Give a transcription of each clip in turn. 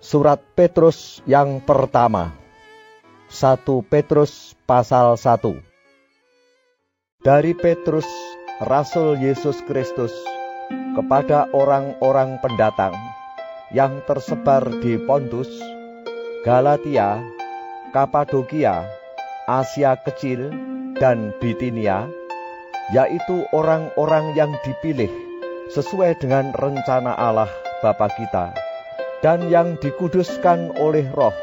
Surat Petrus yang pertama. 1 Petrus pasal 1 Dari Petrus, Rasul Yesus Kristus, kepada orang-orang pendatang yang tersebar di Pontus, Galatia, Kapadokia, Asia Kecil, dan Bitinia, yaitu orang-orang yang dipilih sesuai dengan rencana Allah Bapa kita dan yang dikuduskan oleh roh,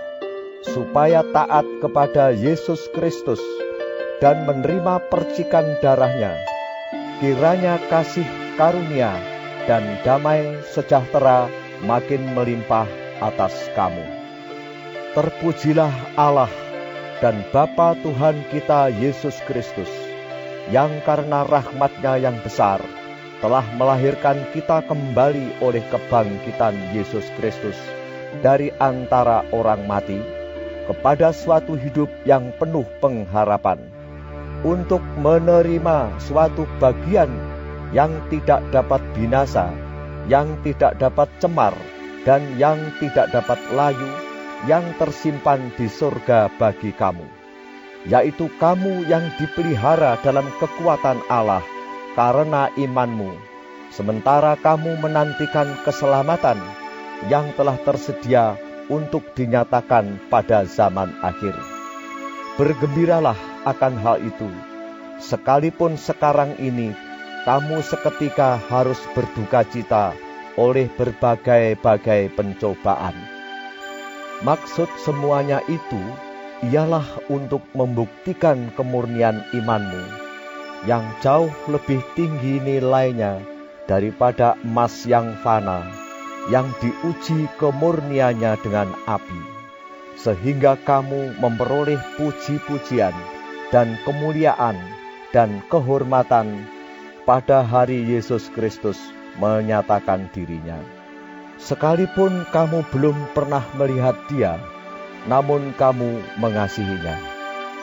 supaya taat kepada Yesus Kristus dan menerima percikan darahnya. Kiranya kasih karunia dan damai sejahtera makin melimpah atas kamu. Terpujilah Allah dan Bapa Tuhan kita Yesus Kristus, yang karena rahmatnya yang besar, telah melahirkan kita kembali oleh kebangkitan Yesus Kristus dari antara orang mati kepada suatu hidup yang penuh pengharapan untuk menerima suatu bagian yang tidak dapat binasa, yang tidak dapat cemar, dan yang tidak dapat layu, yang tersimpan di surga bagi kamu, yaitu kamu yang dipelihara dalam kekuatan Allah karena imanmu, sementara kamu menantikan keselamatan yang telah tersedia untuk dinyatakan pada zaman akhir. Bergembiralah akan hal itu, sekalipun sekarang ini kamu seketika harus berduka cita oleh berbagai-bagai pencobaan. Maksud semuanya itu ialah untuk membuktikan kemurnian imanmu yang jauh lebih tinggi nilainya daripada emas yang fana, yang diuji kemurniannya dengan api, sehingga kamu memperoleh puji-pujian dan kemuliaan dan kehormatan pada hari Yesus Kristus menyatakan dirinya. Sekalipun kamu belum pernah melihat Dia, namun kamu mengasihinya.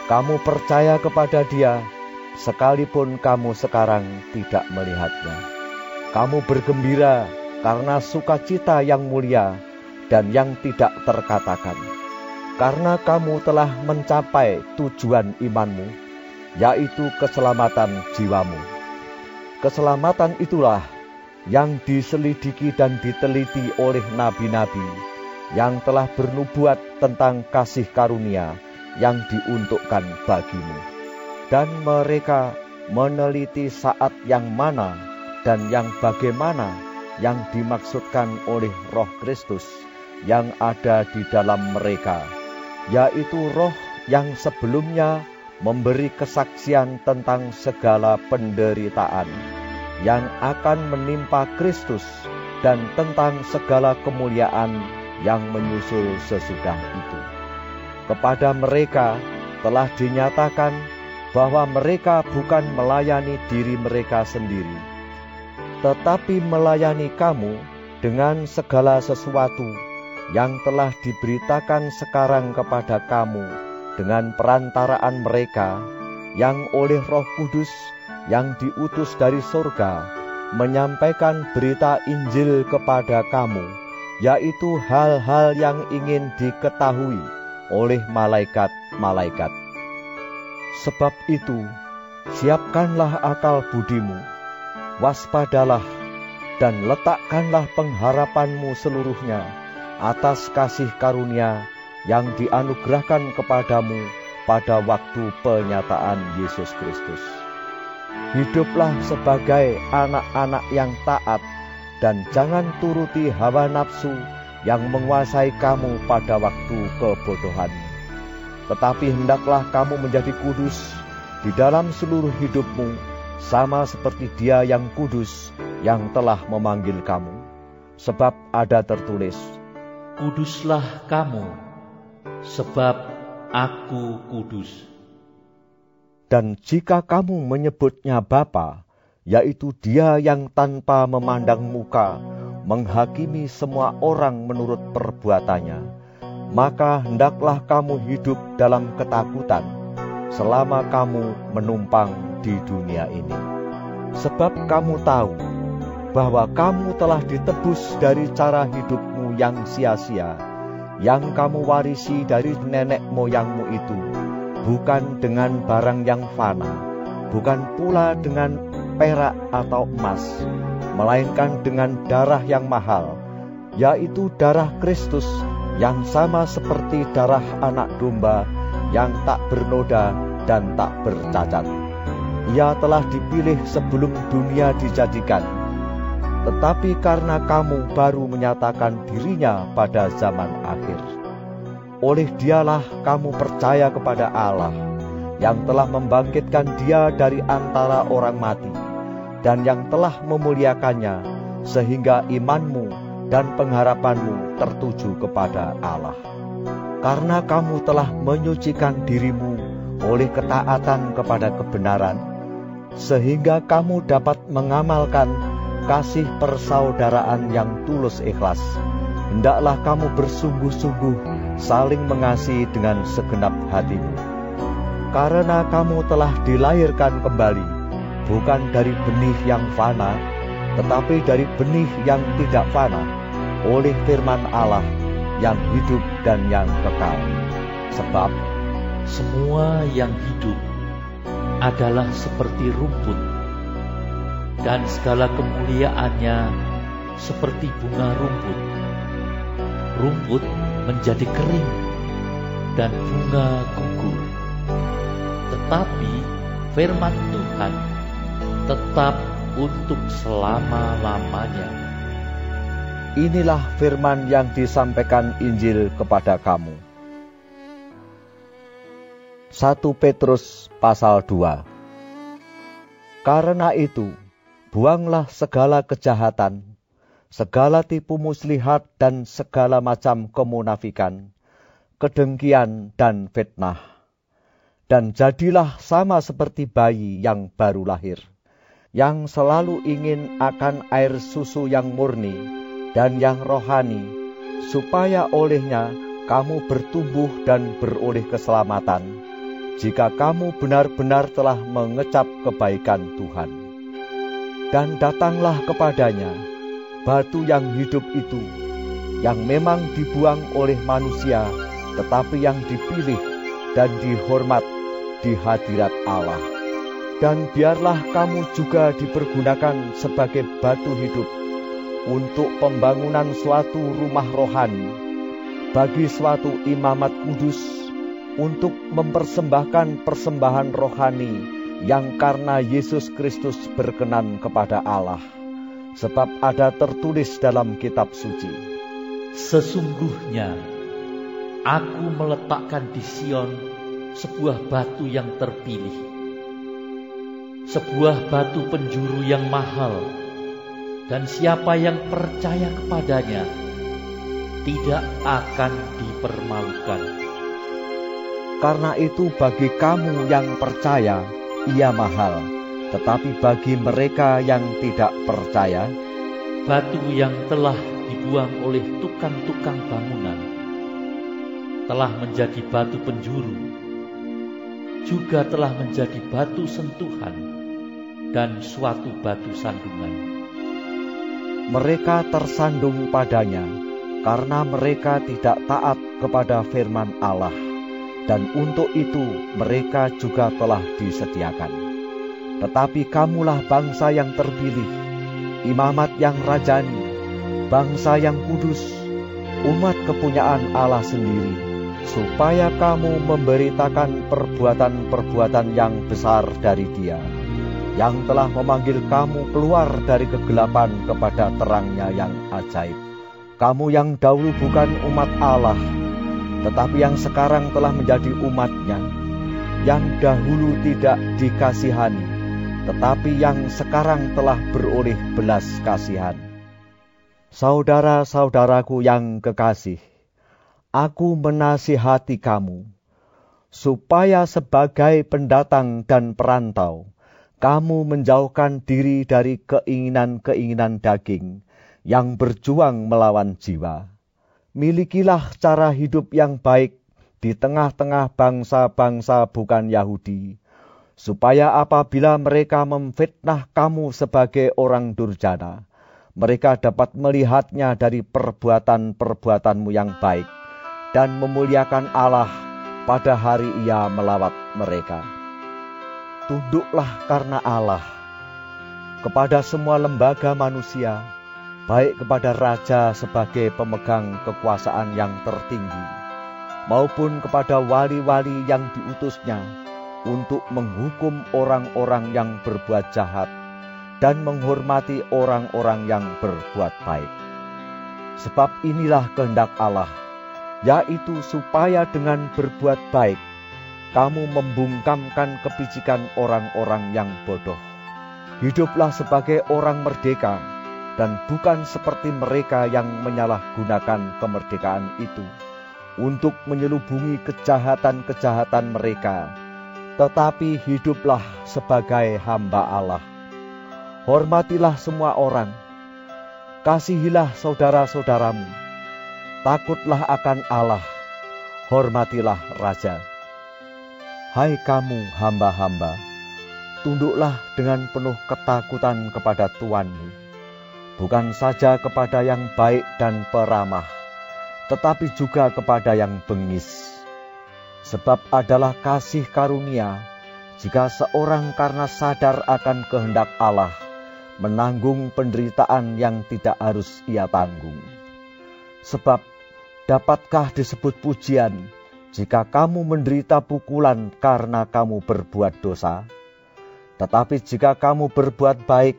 Kamu percaya kepada Dia sekalipun kamu sekarang tidak melihatnya. Kamu bergembira karena sukacita yang mulia dan yang tidak terkatakan. Karena kamu telah mencapai tujuan imanmu, yaitu keselamatan jiwamu. Keselamatan itulah yang diselidiki dan diteliti oleh nabi-nabi yang telah bernubuat tentang kasih karunia yang diuntukkan bagimu dan mereka meneliti saat yang mana dan yang bagaimana yang dimaksudkan oleh Roh Kristus yang ada di dalam mereka, yaitu Roh yang sebelumnya memberi kesaksian tentang segala penderitaan yang akan menimpa Kristus dan tentang segala kemuliaan yang menyusul sesudah itu. Kepada mereka telah dinyatakan bahwa mereka bukan melayani diri mereka sendiri, tetapi melayani kamu dengan segala sesuatu yang telah diberitakan sekarang kepada kamu dengan perantaraan mereka yang oleh Roh Kudus yang diutus dari surga menyampaikan berita Injil kepada kamu, yaitu hal-hal yang ingin diketahui oleh malaikat-malaikat. Sebab itu, siapkanlah akal budimu, waspadalah, dan letakkanlah pengharapanmu seluruhnya atas kasih karunia yang dianugerahkan kepadamu pada waktu penyataan Yesus Kristus. Hiduplah sebagai anak-anak yang taat dan jangan turuti hawa nafsu yang menguasai kamu pada waktu kebodohan tetapi hendaklah kamu menjadi kudus di dalam seluruh hidupmu, sama seperti Dia yang kudus yang telah memanggil kamu. Sebab ada tertulis, Kuduslah kamu, sebab aku kudus. Dan jika kamu menyebutnya Bapa, yaitu dia yang tanpa memandang muka, menghakimi semua orang menurut perbuatannya, maka hendaklah kamu hidup dalam ketakutan selama kamu menumpang di dunia ini. Sebab kamu tahu bahwa kamu telah ditebus dari cara hidupmu yang sia-sia, yang kamu warisi dari nenek moyangmu itu, bukan dengan barang yang fana, bukan pula dengan perak atau emas, melainkan dengan darah yang mahal, yaitu darah Kristus yang sama seperti darah anak domba yang tak bernoda dan tak bercacat. Ia telah dipilih sebelum dunia dijadikan, tetapi karena kamu baru menyatakan dirinya pada zaman akhir. Oleh dialah kamu percaya kepada Allah, yang telah membangkitkan dia dari antara orang mati, dan yang telah memuliakannya, sehingga imanmu dan pengharapanmu tertuju kepada Allah. Karena kamu telah menyucikan dirimu oleh ketaatan kepada kebenaran, sehingga kamu dapat mengamalkan kasih persaudaraan yang tulus ikhlas. Hendaklah kamu bersungguh-sungguh saling mengasihi dengan segenap hatimu. Karena kamu telah dilahirkan kembali, bukan dari benih yang fana, tetapi dari benih yang tidak fana, oleh firman Allah yang hidup dan yang kekal. Sebab semua yang hidup adalah seperti rumput, dan segala kemuliaannya seperti bunga rumput. Rumput menjadi kering, dan bunga gugur. Tetapi firman Tuhan tetap untuk selama-lamanya. Inilah firman yang disampaikan Injil kepada kamu. 1 Petrus pasal 2 Karena itu, buanglah segala kejahatan, segala tipu muslihat dan segala macam kemunafikan, kedengkian dan fitnah. Dan jadilah sama seperti bayi yang baru lahir, yang selalu ingin akan air susu yang murni dan yang rohani, supaya olehnya kamu bertumbuh dan beroleh keselamatan jika kamu benar-benar telah mengecap kebaikan Tuhan. Dan datanglah kepadanya batu yang hidup itu, yang memang dibuang oleh manusia, tetapi yang dipilih dan dihormat di hadirat Allah. Dan biarlah kamu juga dipergunakan sebagai batu hidup untuk pembangunan suatu rumah rohani, bagi suatu imamat kudus untuk mempersembahkan persembahan rohani yang karena Yesus Kristus berkenan kepada Allah. Sebab ada tertulis dalam kitab suci. Sesungguhnya aku meletakkan di Sion sebuah batu yang terpilih. Sebuah batu penjuru yang mahal. Dan siapa yang percaya kepadanya tidak akan dipermalukan. Karena itu bagi kamu yang percaya, ia mahal. Tetapi bagi mereka yang tidak percaya, batu yang telah dibuang oleh tukang-tukang bangunan telah menjadi batu penjuru, juga telah menjadi batu sentuhan dan suatu batu sandungan. Mereka tersandung padanya karena mereka tidak taat kepada firman Allah dan untuk itu mereka juga telah disediakan. Tetapi kamulah bangsa yang terpilih, imamat yang rajani, bangsa yang kudus, umat kepunyaan Allah sendiri, supaya kamu memberitakan perbuatan-perbuatan yang besar dari Dia, yang telah memanggil kamu keluar dari kegelapan kepada terangnya yang ajaib. Kamu yang dahulu bukan umat Allah, tetapi yang sekarang telah menjadi umatnya, yang dahulu tidak dikasihani, tetapi yang sekarang telah beroleh belas kasihan. Saudara-saudaraku yang kekasih, aku menasihati kamu, supaya sebagai pendatang dan perantau, kamu menjauhkan diri dari keinginan-keinginan daging yang berjuang melawan jiwa. Milikilah cara hidup yang baik di tengah-tengah bangsa-bangsa bukan Yahudi, supaya apabila mereka memfitnah kamu sebagai orang durjana, mereka dapat melihatnya dari perbuatan-perbuatanmu yang baik dan memuliakan Allah pada hari ia melawat mereka. Tunduklah karena Allah kepada semua lembaga manusia, baik kepada raja sebagai pemegang kekuasaan yang tertinggi, maupun kepada wali-wali yang diutusnya untuk menghukum orang-orang yang berbuat jahat dan menghormati orang-orang yang berbuat baik. Sebab inilah kehendak Allah, yaitu supaya dengan berbuat baik kamu membungkamkan kepicikan orang-orang yang bodoh. Hiduplah sebagai orang merdeka dan bukan seperti mereka yang menyalahgunakan kemerdekaan itu untuk menyelubungi kejahatan-kejahatan mereka, tetapi hiduplah sebagai hamba Allah. Hormatilah semua orang, kasihilah saudara-saudaramu, takutlah akan Allah, hormatilah Raja. Hai kamu hamba-hamba, tunduklah dengan penuh ketakutan kepada Tuanmu, bukan saja kepada yang baik dan peramah, tetapi juga kepada yang bengis. Sebab adalah kasih karunia jika seorang karena sadar akan kehendak Allah, menanggung penderitaan yang tidak harus ia tanggung. Sebab dapatkah disebut pujian jika kamu menderita pukulan karena kamu berbuat dosa? Tetapi jika kamu berbuat baik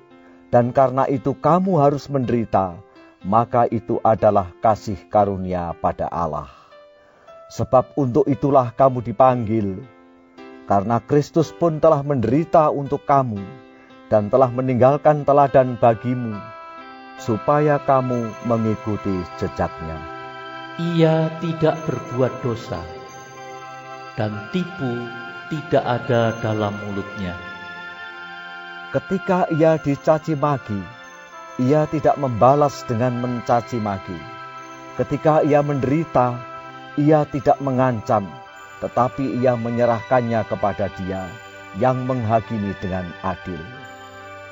dan karena itu kamu harus menderita, maka itu adalah kasih karunia pada Allah. Sebab untuk itulah kamu dipanggil, karena Kristus pun telah menderita untuk kamu dan telah meninggalkan teladan bagimu, supaya kamu mengikuti jejaknya. Ia tidak berbuat dosa, dan tipu tidak ada dalam mulutnya. Ketika ia dicaci maki, ia tidak membalas dengan mencaci maki. Ketika ia menderita, ia tidak mengancam, tetapi ia menyerahkannya kepada Dia yang menghakimi dengan adil.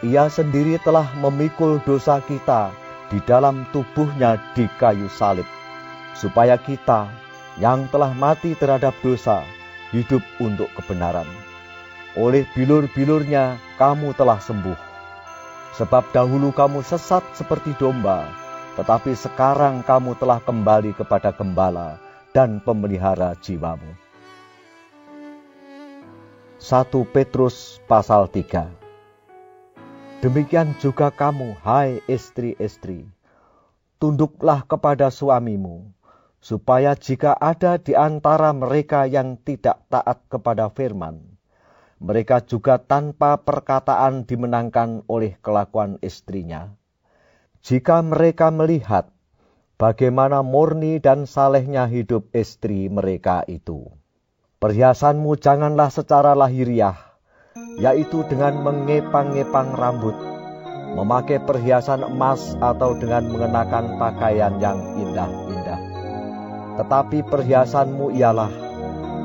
Ia sendiri telah memikul dosa kita di dalam tubuhnya di kayu salib, supaya kita yang telah mati terhadap dosa hidup untuk kebenaran. Oleh bilur-bilurnya kamu telah sembuh. Sebab dahulu kamu sesat seperti domba, tetapi sekarang kamu telah kembali kepada gembala dan pemelihara jiwamu. 1 Petrus pasal 3 Demikian juga kamu, hai istri-istri, tunduklah kepada suamimu, supaya jika ada di antara mereka yang tidak taat kepada firman, mereka juga tanpa perkataan dimenangkan oleh kelakuan istrinya. Jika mereka melihat bagaimana murni dan salehnya hidup istri mereka itu. Perhiasanmu janganlah secara lahiriah, yaitu dengan mengepang-ngepang rambut, memakai perhiasan emas atau dengan mengenakan pakaian yang indah-indah. Tetapi perhiasanmu ialah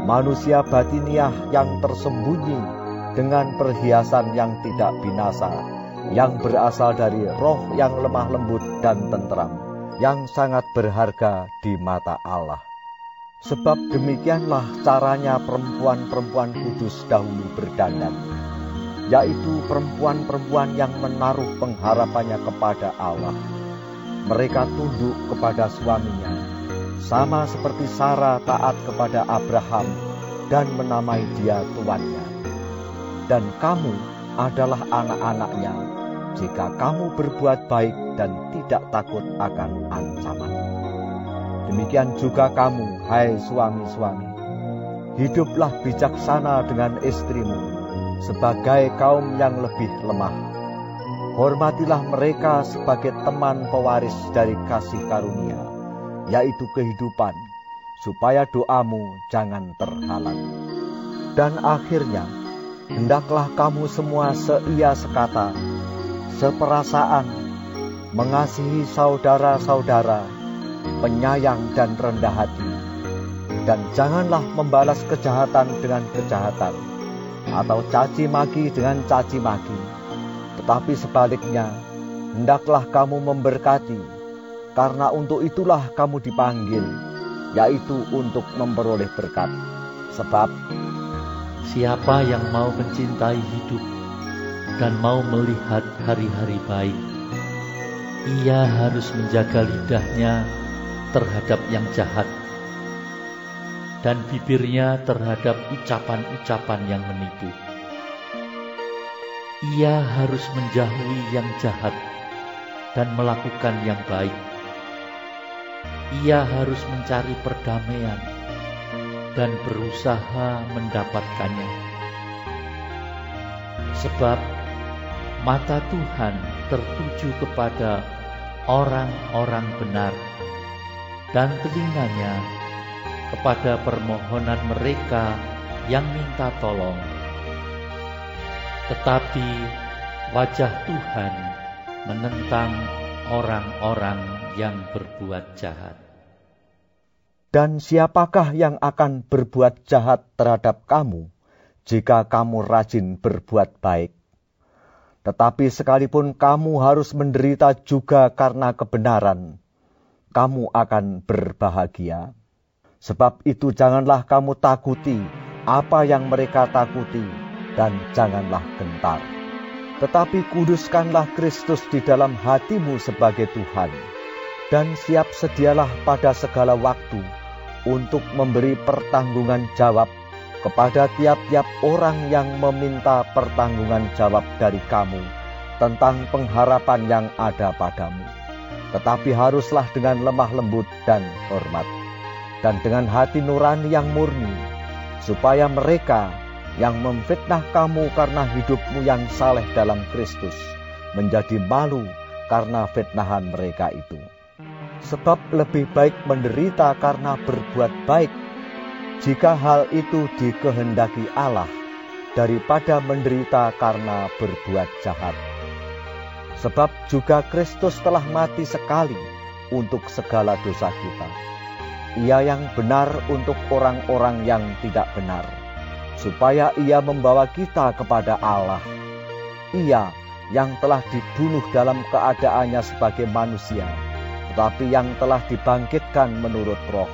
manusia batiniah yang tersembunyi dengan perhiasan yang tidak binasa, yang berasal dari roh yang lemah lembut dan tentram, yang sangat berharga di mata Allah. Sebab demikianlah caranya perempuan-perempuan kudus dahulu berdandan, yaitu perempuan-perempuan yang menaruh pengharapannya kepada Allah. Mereka tunduk kepada suaminya, sama seperti Sarah taat kepada Abraham dan menamai dia tuannya. Dan kamu adalah anak-anaknya jika kamu berbuat baik dan tidak takut akan ancaman. Demikian juga kamu, hai suami-suami. Hiduplah bijaksana dengan istrimu, sebagai kaum yang lebih lemah. Hormatilah mereka sebagai teman pewaris dari kasih karunia, yaitu kehidupan, supaya doamu jangan terhalang. Dan akhirnya, hendaklah kamu semua seia sekata, seperasaan, mengasihi saudara-saudara, penyayang dan rendah hati, dan janganlah membalas kejahatan dengan kejahatan, atau caci maki dengan caci maki, tetapi sebaliknya, hendaklah kamu memberkati, karena untuk itulah kamu dipanggil, yaitu untuk memperoleh berkat. Sebab siapa yang mau mencintai hidup dan mau melihat hari-hari baik, ia harus menjaga lidahnya terhadap yang jahat dan bibirnya terhadap ucapan-ucapan yang menipu. Ia harus menjauhi yang jahat dan melakukan yang baik. Ia harus mencari perdamaian dan berusaha mendapatkannya. Sebab mata Tuhan tertuju kepada orang-orang benar dan telinganya kepada permohonan mereka yang minta tolong. Tetapi wajah Tuhan menentang orang-orang yang berbuat jahat. Dan siapakah yang akan berbuat jahat terhadap kamu jika kamu rajin berbuat baik? Tetapi sekalipun kamu harus menderita juga karena kebenaran, kamu akan berbahagia. Sebab itu janganlah kamu takuti apa yang mereka takuti dan janganlah gentar. Tetapi kuduskanlah Kristus di dalam hatimu sebagai Tuhan dan siap sedialah pada segala waktu untuk memberi pertanggungan jawab kepada tiap-tiap orang yang meminta pertanggungan jawab dari kamu tentang pengharapan yang ada padamu. Tetapi haruslah dengan lemah lembut dan hormat dan dengan hati nurani yang murni, supaya mereka yang memfitnah kamu karena hidupmu yang saleh dalam Kristus menjadi malu karena fitnahan mereka itu. Sebab lebih baik menderita karena berbuat baik jika hal itu dikehendaki Allah daripada menderita karena berbuat jahat. Sebab juga Kristus telah mati sekali untuk segala dosa kita ia yang benar untuk orang-orang yang tidak benar, supaya ia membawa kita kepada Allah. Ia yang telah dibunuh dalam keadaannya sebagai manusia, tetapi yang telah dibangkitkan menurut roh.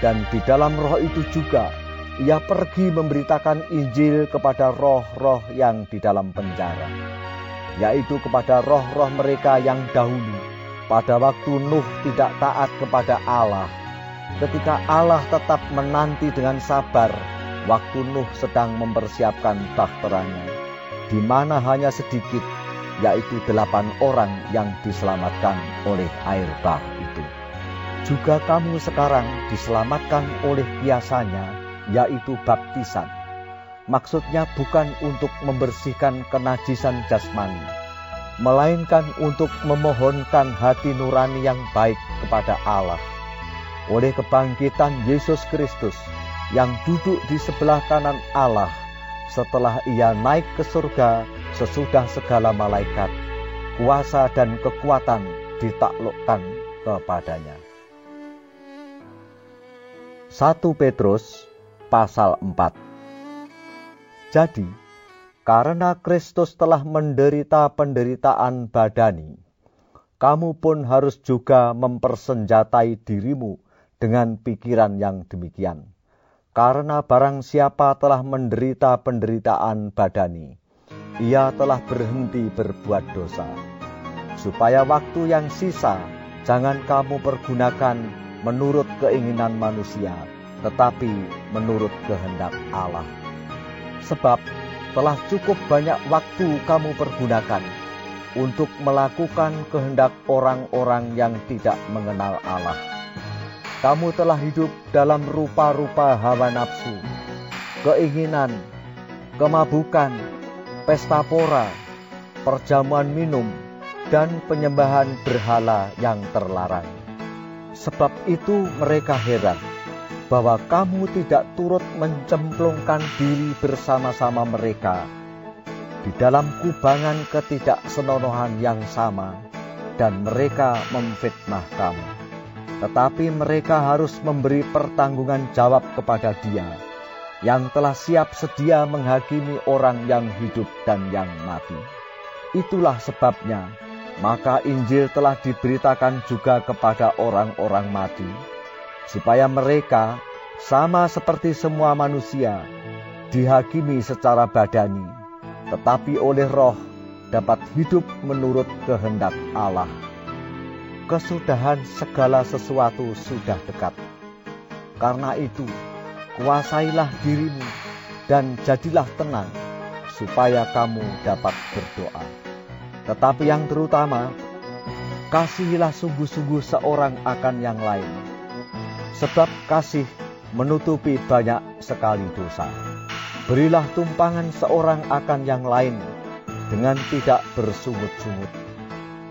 Dan di dalam roh itu juga, ia pergi memberitakan Injil kepada roh-roh yang di dalam penjara, yaitu kepada roh-roh mereka yang dahulu, pada waktu Nuh tidak taat kepada Allah, ketika Allah tetap menanti dengan sabar waktu Nuh sedang mempersiapkan bahteranya, di mana hanya sedikit, yaitu delapan orang yang diselamatkan oleh air bah itu. Juga kamu sekarang diselamatkan oleh biasanya, yaitu baptisan. Maksudnya bukan untuk membersihkan kenajisan jasmani, melainkan untuk memohonkan hati nurani yang baik kepada Allah oleh kebangkitan Yesus Kristus yang duduk di sebelah kanan Allah setelah ia naik ke surga sesudah segala malaikat, kuasa dan kekuatan ditaklukkan kepadanya. 1 Petrus pasal 4 Jadi, karena Kristus telah menderita penderitaan badani, kamu pun harus juga mempersenjatai dirimu dengan pikiran yang demikian. Karena barang siapa telah menderita penderitaan badani, ia telah berhenti berbuat dosa. Supaya waktu yang sisa jangan kamu pergunakan menurut keinginan manusia, tetapi menurut kehendak Allah. Sebab telah cukup banyak waktu kamu pergunakan untuk melakukan kehendak orang-orang yang tidak mengenal Allah kamu telah hidup dalam rupa-rupa hawa nafsu, keinginan, kemabukan, pesta pora, perjamuan minum, dan penyembahan berhala yang terlarang. Sebab itu mereka heran bahwa kamu tidak turut mencemplungkan diri bersama-sama mereka di dalam kubangan ketidaksenonohan yang sama, dan mereka memfitnah kamu. Tetapi mereka harus memberi pertanggungan jawab kepada Dia yang telah siap sedia menghakimi orang yang hidup dan yang mati. Itulah sebabnya, maka Injil telah diberitakan juga kepada orang-orang mati, supaya mereka, sama seperti semua manusia, dihakimi secara badani, tetapi oleh roh dapat hidup menurut kehendak Allah. Kesudahan segala sesuatu sudah dekat. Karena itu, kuasailah dirimu dan jadilah tenang, supaya kamu dapat berdoa. Tetapi yang terutama, kasihilah sungguh-sungguh seorang akan yang lain, sebab kasih menutupi banyak sekali dosa. Berilah tumpangan seorang akan yang lain dengan tidak bersungut-sungut.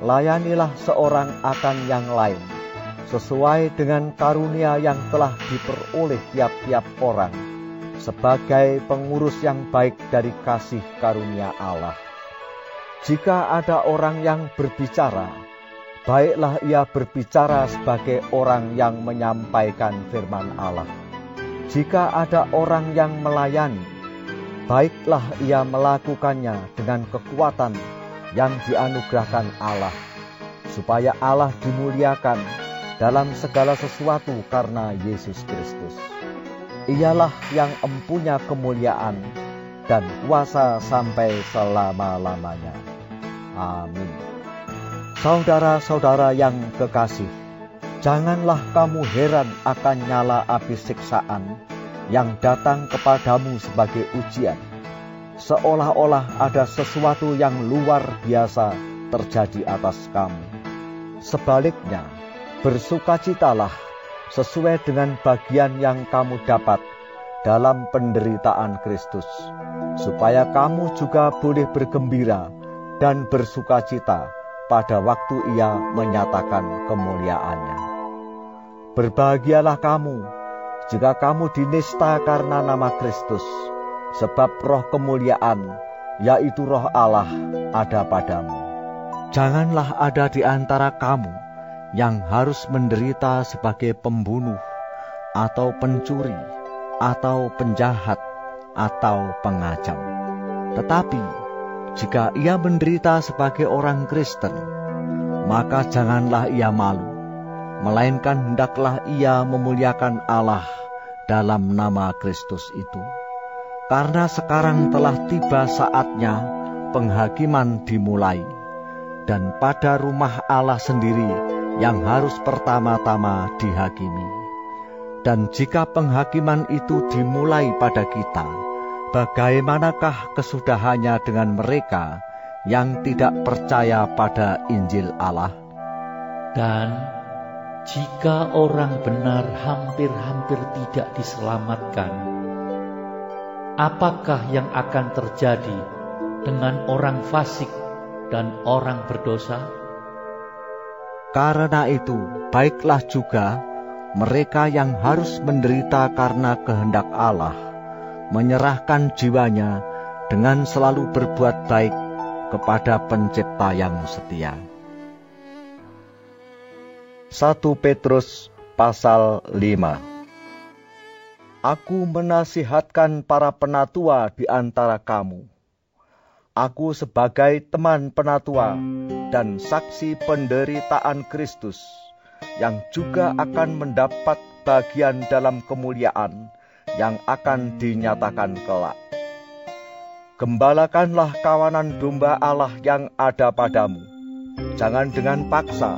Layanilah seorang akan yang lain sesuai dengan karunia yang telah diperoleh tiap-tiap orang sebagai pengurus yang baik dari kasih karunia Allah. Jika ada orang yang berbicara, baiklah ia berbicara sebagai orang yang menyampaikan firman Allah. Jika ada orang yang melayani, baiklah ia melakukannya dengan kekuatan yang dianugerahkan Allah, supaya Allah dimuliakan dalam segala sesuatu karena Yesus Kristus. Ialah yang empunya kemuliaan dan kuasa sampai selama-lamanya. Amin. Saudara-saudara yang kekasih, janganlah kamu heran akan nyala api siksaan yang datang kepadamu sebagai ujian, seolah-olah ada sesuatu yang luar biasa terjadi atas kamu. Sebaliknya, bersukacitalah sesuai dengan bagian yang kamu dapat dalam penderitaan Kristus, supaya kamu juga boleh bergembira dan bersukacita pada waktu Ia menyatakan kemuliaannya. Berbahagialah kamu jika kamu dinista karena nama Kristus, sebab roh kemuliaan, yaitu roh Allah, ada padamu. Janganlah ada di antara kamu yang harus menderita sebagai pembunuh, atau pencuri, atau penjahat, atau pengacam. Tetapi, jika ia menderita sebagai orang Kristen, maka janganlah ia malu melainkan hendaklah ia memuliakan Allah dalam nama Kristus itu. Karena sekarang telah tiba saatnya penghakiman dimulai, dan pada rumah Allah sendiri yang harus pertama-tama dihakimi. Dan jika penghakiman itu dimulai pada kita, bagaimanakah kesudahannya dengan mereka yang tidak percaya pada Injil Allah? Dan jika orang benar hampir-hampir tidak diselamatkan, apakah yang akan terjadi dengan orang fasik dan orang berdosa? Karena itu, baiklah juga mereka yang harus menderita karena kehendak Allah, menyerahkan jiwanya dengan selalu berbuat baik kepada Pencipta yang setia. 1 Petrus pasal 5 Aku menasihatkan para penatua di antara kamu. Aku sebagai teman penatua dan saksi penderitaan Kristus yang juga akan mendapat bagian dalam kemuliaan yang akan dinyatakan kelak. Gembalakanlah kawanan domba Allah yang ada padamu. Jangan dengan paksa,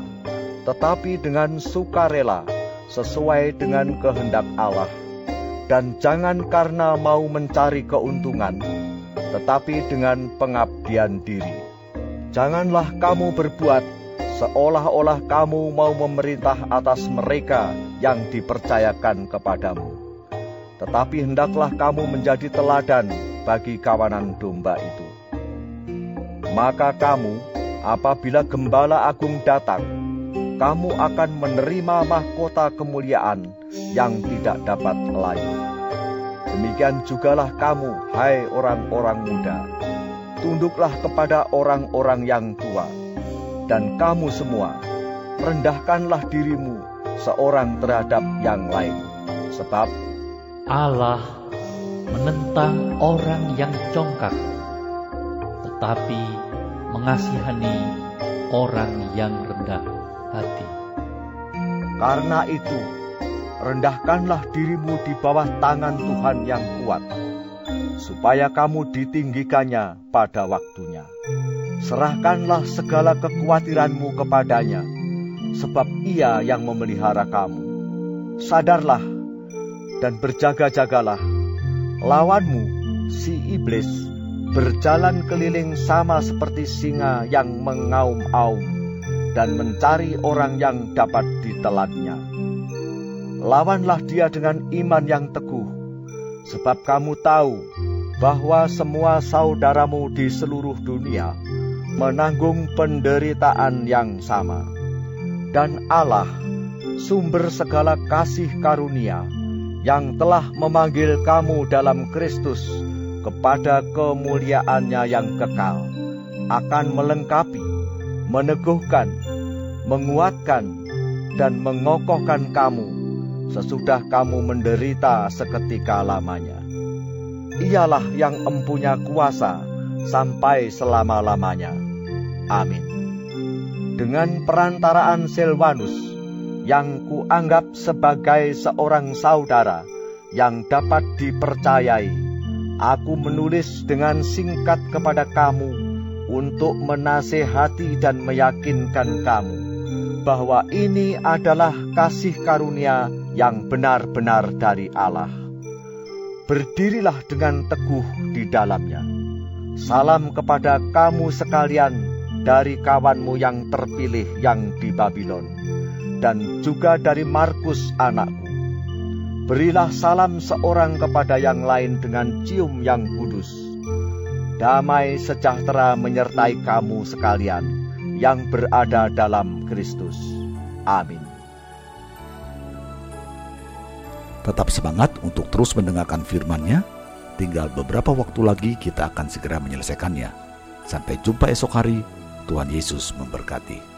tetapi dengan sukarela sesuai dengan kehendak Allah. Dan jangan karena mau mencari keuntungan, tetapi dengan pengabdian diri. Janganlah kamu berbuat seolah-olah kamu mau memerintah atas mereka yang dipercayakan kepadamu. Tetapi hendaklah kamu menjadi teladan bagi kawanan domba itu. Maka kamu, apabila gembala agung datang, kamu akan menerima mahkota kemuliaan yang tidak dapat layu. Demikian jugalah kamu, hai orang-orang muda. Tunduklah kepada orang-orang yang tua. Dan kamu semua, rendahkanlah dirimu seorang terhadap yang lain. Sebab Allah menentang orang yang congkak, tetapi mengasihani orang yang rendah hati. Karena itu, rendahkanlah dirimu di bawah tangan Tuhan yang kuat, supaya kamu ditinggikannya pada waktunya. Serahkanlah segala kekhawatiranmu kepadanya, sebab ia yang memelihara kamu. Sadarlah dan berjaga-jagalah. Lawanmu, si iblis, berjalan keliling sama seperti singa yang mengaum-aum dan mencari orang yang dapat ditelannya. Lawanlah dia dengan iman yang teguh, sebab kamu tahu bahwa semua saudaramu di seluruh dunia menanggung penderitaan yang sama. Dan Allah, sumber segala kasih karunia, yang telah memanggil kamu dalam Kristus kepada kemuliaannya yang kekal, akan melengkapi, meneguhkan, menguatkan, dan mengokohkan kamu sesudah kamu menderita seketika lamanya. Ialah yang empunya kuasa sampai selama-lamanya. Amin. Dengan perantaraan Silvanus, yang kuanggap sebagai seorang saudara yang dapat dipercayai. Aku menulis dengan singkat kepada kamu untuk menasehati dan meyakinkan kamu bahwa ini adalah kasih karunia yang benar-benar dari Allah. Berdirilah dengan teguh di dalamnya. Salam kepada kamu sekalian dari kawanmu yang terpilih yang di Babylon dan juga dari Markus anakku. Berilah salam seorang kepada yang lain dengan cium yang kudus. Damai sejahtera menyertai kamu sekalian yang berada dalam Kristus. Amin. Tetap semangat untuk terus mendengarkan firman-Nya. Tinggal beberapa waktu lagi kita akan segera menyelesaikannya. Sampai jumpa esok hari. Tuhan Yesus memberkati.